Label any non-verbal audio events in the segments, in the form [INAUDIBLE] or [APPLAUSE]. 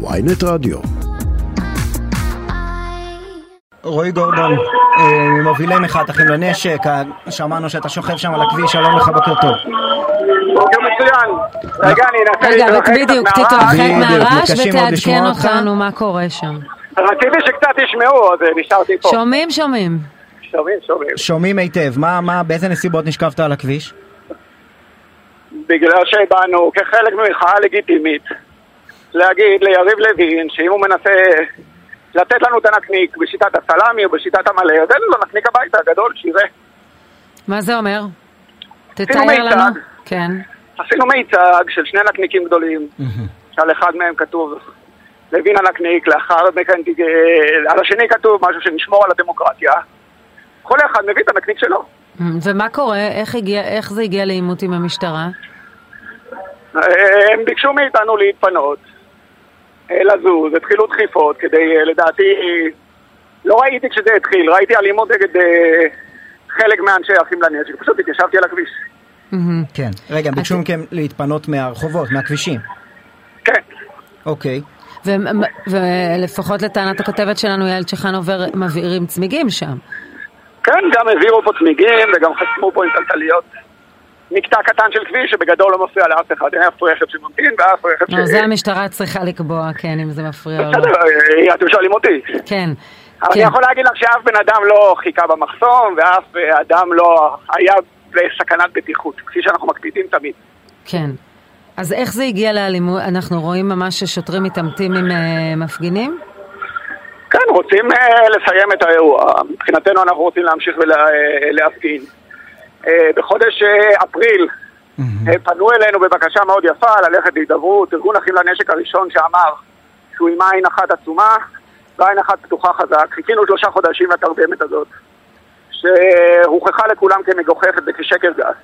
ויינט רדיו. רועי גורדון, אה, ממובילי מחאת אחים לנשק, אה, שמענו שאתה שוכב שם על הכביש, שלום לך, בוקר טוב. בוקר מצוין. רגע, אני אנסה רגע, להתרחק בדיוק, תתרחק בדיוק, מהרעש ותעדכן. אותנו מה קורה שם. רציתי שקצת תשמעו, אז אה, נשארתי פה. שומעים, שומעים. שומעים, שומעים. שומעים היטב, מה, מה, באיזה נסיבות נשכבת על הכביש? בגלל שבאנו כחלק ממחאה לגיטימית להגיד ליריב לוין שאם הוא מנסה לתת לנו את הנקניק בשיטת הסלאמי או בשיטת המלא, אז אין לו נקניק הביתה, גדול, שיראה. מה זה אומר? תתאר. לנו. כן. עשינו מיצג של שני נקניקים גדולים, שעל אחד מהם כתוב לוין הנקניק, לאחר מכן אה, על השני כתוב משהו שנשמור על הדמוקרטיה. כל אחד מביא את הנקניק שלו. ומה קורה? איך הגיע- איך זה הגיע לעימות עם המשטרה? אה, הם ביקשו מאיתנו להתפנות, לזוז, התחילו דחיפות כדי, אה, לדעתי, לא ראיתי כשזה התחיל, ראיתי אלימות נגד אה, חלק מאנשי אחים לנשק, פשוט התיישבתי על הכביש. כן. רגע, ביקשו מכם להתפנות מהרחובות, מהכבישים. כן, אוקיי. ולפחות לטענת הכתבת שלנו, יעל צ'חנובר, מבעירים צמיגים שם. כן, גם העבירו פה צמיגים וגם חסמו פה עם טלטליות. מקטע קטן של כביש שבגדול לא מפריע לאף אחד, אין אף רכב שממתין ואף רכב ש... לא, זה המשטרה צריכה לקבוע, כן, אם זה מפריע או בסדר, לא. אה, אתם שואלים אותי. כן. אבל אני כן. יכול להגיד לך שאף בן אדם לא חיכה במחסום ואף אה, אדם לא היה בסכנת בטיחות, כפי שאנחנו מקפידים תמיד. כן. אז איך זה הגיע לאלימות? אנחנו רואים ממש ששוטרים מתעמתים עם אה, מפגינים? כן, רוצים לסיים את האירוע. מבחינתנו אנחנו רוצים להמשיך ולהפגין. בחודש אה, אפריל אה, פנו אלינו בבקשה מאוד יפה ללכת להידברות. ארגון אחים לנשק הראשון שאמר שהוא עם עין אחת עצומה ועין אחת פתוחה חזק. חיכינו שלושה חודשים לתרדמת הזאת, שהוכחה לכולם כמגוחכת וכשקר גס.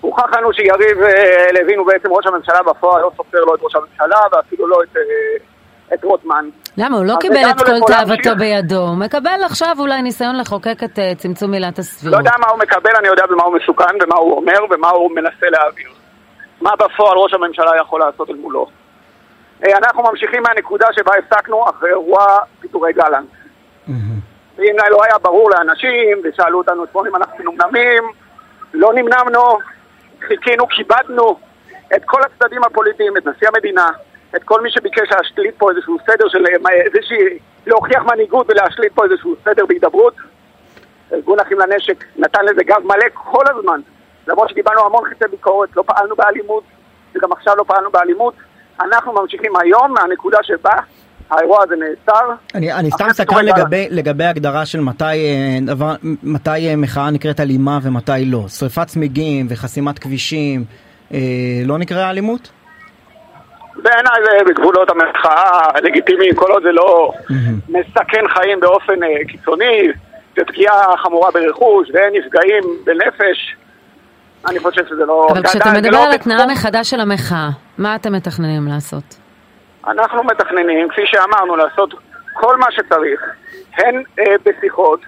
הוכח לנו שיריב אה, לוין הוא בעצם ראש הממשלה בפועל, לא סופר לא את ראש הממשלה ואפילו לא את, אה, את רוטמן. למה? הוא לא קיבל את כל תאוותו. בידו. הוא מקבל עכשיו אולי ניסיון לחוקק את אה, צמצום עילת לא הסבירות. יודע מה הוא מקבל, אני יודע במה הוא מסוכן, ומה הוא אומר, ומה הוא מנסה להעביר. מה בפועל ראש הממשלה יכול לעשות אל מולו. אנחנו ממשיכים מהנקודה שבה הפסקנו אחרי אירוע פיטורי גלנט. ואם לא היה ברור לאנשים, ושאלו אותנו אתמול אם אנחנו מנומנמים, לא נמנמנו, חיכינו, כיבדנו את כל הצדדים הפוליטיים, את נשיא המדינה, את כל מי שביקש להשליט פה איזשהו סדר של איזושהי, להוכיח מנהיגות ולהשליט פה איזשהו סדר בהידברות. ארגון אחים לנשק נתן לזה גב מלא כל הזמן. למרות שקיבלנו המון חיצי ביקורת, לא פעלנו באלימות, וגם עכשיו לא פעלנו באלימות. אנחנו ממשיכים היום מהנקודה שבה האירוע הזה נעצר. אני, אני סתם סקרן. לגבי, לגבי הגדרה של מתי, אה, דבר, מתי אה, מחאה נקראת אלימה ומתי לא. שריפת צמיגים וחסימת כבישים, אה, לא נקרא אלימות? בעיניי זה בגבולות המחאה הלגיטימיים, כל עוד זה לא מסכן חיים באופן אה, קיצוני, ופגיעה חמורה ברכוש, ואין נפגעים בנפש. אני חושב שזה לא... אבל זה כשאתה זה מדבר לא על התנעה בתחום- מחדש של המחאה, מה אתם מתכננים לעשות? אנחנו מתכננים, כפי שאמרנו, לעשות כל מה שצריך, הן אה, בשיחות,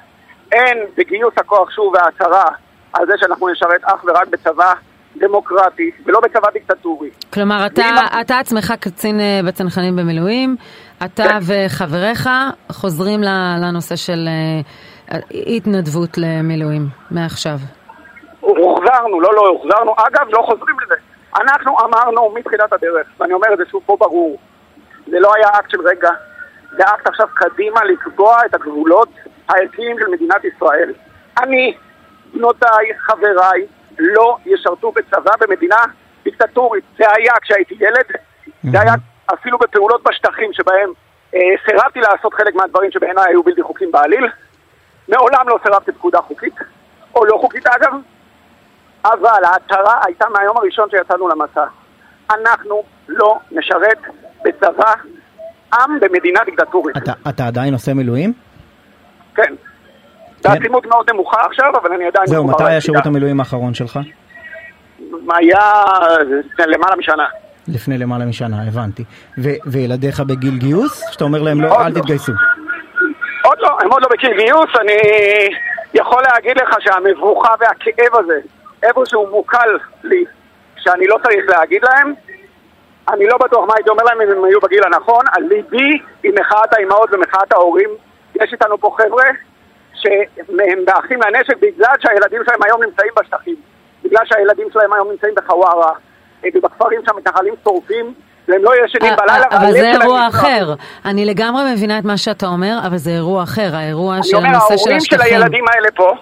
הן בגיוס הכוח שוב וההצהרה על זה שאנחנו נשרת אך ורק בצבא דמוקרטי, ולא בצבא דיקטטורי. כלומר, אתה, ואם- אתה עצמך קצין אה, בצנחנים במילואים, אתה כן. וחבריך חוזרים לנושא של אה, התנדבות למילואים מעכשיו. הוחזרנו, לא לא הוחזרנו, אגב לא חוזרים לזה. אנחנו אמרנו מתחילת הדרך, ואני אומר את זה שוב פה ברור, זה לא היה אקט של רגע, זה אקט עכשיו קדימה לקבוע את הגבולות הערכיים של מדינת ישראל. אני, בנותיי, חבריי, לא ישרתו בצבא במדינה דיקטטורית. זה היה כשהייתי ילד, זה היה אפילו בפעולות בשטחים שבהם אה, סירבתי לעשות חלק מהדברים שבעיניי היו בלתי חוקיים בעליל. מעולם לא סירבתי פקודה חוקית, או לא חוקית אגב, אבל ההצהרה הייתה מהיום הראשון שיצאנו למסע. אנחנו לא נשרת בצבא עם במדינה דיקטטורית. אתה, אתה עדיין עושה מילואים? כן. בעצימות מאוד נמוכה עכשיו, אבל אני עדיין... זהו, מחובר מתי ליחידה. השירות המילואים האחרון שלך? היה לפני למעלה משנה. לפני למעלה משנה, הבנתי. ו- וילדיך בגיל גיוס? שאתה אומר להם לא, אל לא. תתגייסו. עוד לא, הם עוד לא בגיל גיוס, אני יכול להגיד לך שהמבוכה והכאב הזה, איפה שהוא מוקל לי, שאני לא צריך להגיד להם, אני לא בטוח מה הייתי אומר להם אם הם היו בגיל הנכון, על ליבי עם מחאת האימהות ומחאת ההורים. יש איתנו פה חבר'ה שהם באחים לנשק בגלל שהילדים שלהם היום נמצאים בשטחים, בגלל שהילדים שלהם היום נמצאים בחווארה, אה, ובכפרים שהמתנחלים שורפים, והם לא ישנים אה, בלילה. אבל והלב זה אירוע. אחר. אני לגמרי מבינה את מה שאתה אומר, אבל זה אירוע אחר, האירוע של אני אומר, הנושא של ההורים של השטחים. הילדים האלה פה,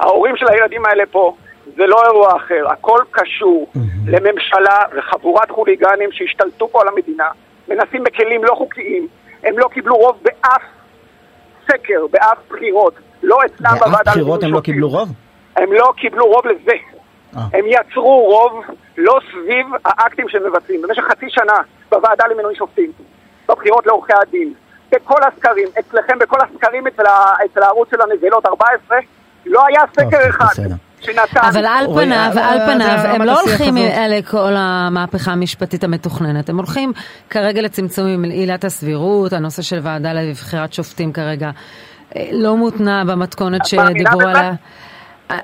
ההורים של הילדים האלה פה, זה לא אירוע אחר, הכל קשור לממשלה וחבורת חוליגנים שהשתלטו פה על המדינה, מנסים בכלים לא חוקיים, הם לא קיבלו רוב באף סקר, באף בחירות, לא אצלם בוועדה בחירות הם למינוי לא. קיבלו רוב? הם לא קיבלו רוב לזה. אה. הם יצרו רוב לא סביב האקטים שהם מבצעים. במשך חצי שנה בוועדה למינוי שופטים, בבחירות לעורכי הדין, בכל הסקרים, אצלכם בכל הסקרים אצל, ה, אצל הערוץ של הנזילות 14, לא היה סקר טוב, אחד בסדר. שנתן... אבל על פניו, על פניו, הם לא הולכים. לכל המהפכה המשפטית המתוכננת, הם הולכים כרגע לצמצום עם עילת הסבירות, הנושא של ועדה לבחירת שופטים כרגע לא מותנע במתכונת שדיברו? עליה.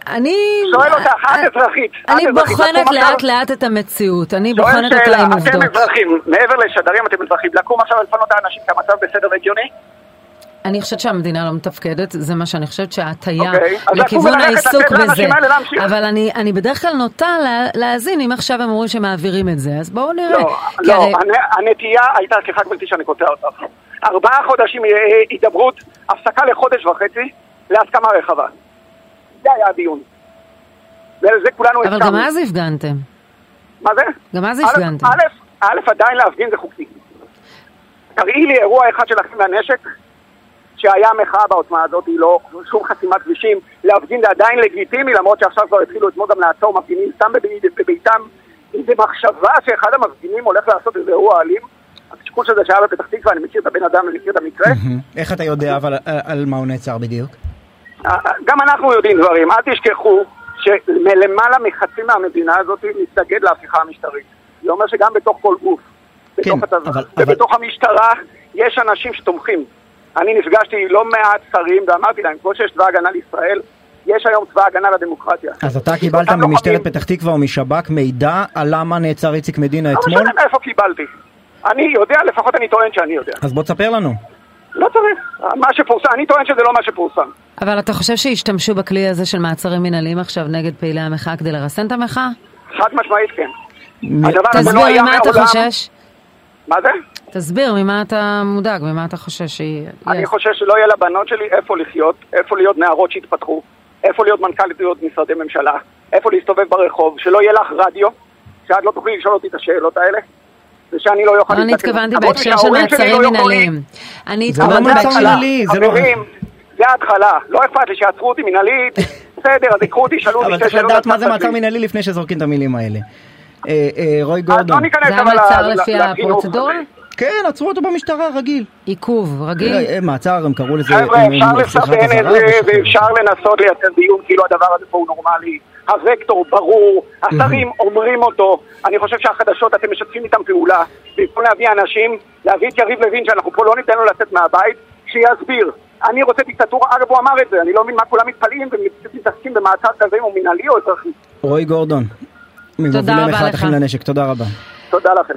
אני... שואל אותך, [LAUGHS] את אזרחית, אני בוחנת לאט לאט את המציאות, אני בוחנת אותה עם אתם עובדות. אזרחים, מעבר לשדרים אתם אזרחים, לקום עכשיו ולפנות את האנשים כי המצב בסדר הגיוני? אני חושבת שהמדינה לא מתפקדת, זה מה שאני חושבת שההטייה אוקיי, אז לכיוון העיסוק בזה. אבל אני, אני בדרך כלל נוטה לה, להאזין אם עכשיו הם אומרים שמעבירים את זה, אז בואו נראה. לא, לא, הרי- הנ- הנטייה הייתה, סליחה גברתי שאני קוטע אותך, ארבעה חודשים אה, הידברות, הפסקה לחודש וחצי, להסכמה רחבה. זה היה הדיון. ולזה כולנו אבל הסכמנו. גם אז הפגנתם. מה זה? גם אז הפגנתם. א', עדיין להפגין זה חוקי. תראי לי אירוע אחד של אחים לנשק, שהיה מחאה בעוצמה הזאת, היא לא שום חסימת כבישים, להפגין זה עדיין לגיטימי, למרות שעכשיו כבר התחילו אתמול גם לעצור מפגינים סתם בבי- בביתם. אם זה מחשבה שאחד המפגינים הולך לעשות איזה אירוע אלים, השיקול של זה שהיה בפתח תקווה, אני מכיר את הבן אדם, אני מכיר את המקרה. איך אתה יודע אבל אה, על מה הוא נעצר בדיוק? גם אנחנו יודעים דברים, אל תשכחו שלמעלה מחצי מהמדינה הזאת מתנגד להפיכה המשטרית. זה אומר שגם בתוך כל גוף, בתוך כן, ובתוך המשטרה, יש אנשים שתומכים. אני נפגשתי לא מעט שרים ואמרתי להם, כמו שיש צבא הגנה לישראל, יש היום צבא הגנה לדמוקרטיה. אז אתה קיבלת ממשטרת פתח תקווה או משב"כ מידע על למה נעצר איציק מדינה לא אתמול? משנה מאיפה קיבלתי. אני יודע, לפחות אני טוען שאני יודע. אז בוא תספר לנו. לא צריך. מה שפורסם, אני טוען שזה לא מה שפורסם. אבל אתה חושב שהשתמשו בכלי הזה של מעצרים מנהליים עכשיו נגד פעילי המחאה כדי לרסן את המחאה? חד משמעית כן. תסביר לא ממה אתה. חושש. מה זה? תסביר ממה אתה מודאג, ממה אתה חושש שהיא... אני חושב שלא יהיה לבנות שלי איפה לחיות, איפה להיות נערות שהתפתחו, איפה להיות מנכ"ליות משרדי ממשלה, איפה להסתובב ברחוב, שלא יהיה לך רדיו, שאת לא תוכלי לשאול אותי את השאלות האלה, ושאני לא אוכל לא, אני. התכוונתי בהקשר של מעצרים לא. מנהליים. אני זה לא התכוונתי בהקשר... מנהלי, זה לא- חברים, זה ההתחלה, לא אכפת לי שיעצרו אותי מנהלית, [LAUGHS] בסדר, אז ייקחו אותי, שאלו אותי אבל צריך לדעת מה זה מעצר. מנהלי לפני שזורקים את המילים האלה. אה, אה, לא גורדון. זה המעצר לפי. הפרוצדורה? כן, עצרו אותו במשטרה, רגיל. עיכוב, רגיל? אה, מעצר, הם קראו לזה... חבר'ה, אפשר לסבן את זה. ואפשר לנסות לייצר דיון כאילו הדבר הזה פה הוא נורמלי. הוקטור ברור, השרים אומרים אותו, אני חושב שהחדשות אתם משתפים איתם פעולה, במקום להביא אנשים, להביא את יריב לוין שאנחנו פה לא ניתן לו לצאת מהבית, שיסביר. אני רוצה דיקטטורה, אגב הוא אמר את זה, אני לא מבין מה כולם מתפלאים ומתעסקים במעצר כזה אם הוא מנהלי או אזרחי. רועי גורדון. ממובילי רבה לך. תודה רבה. תודה לכם.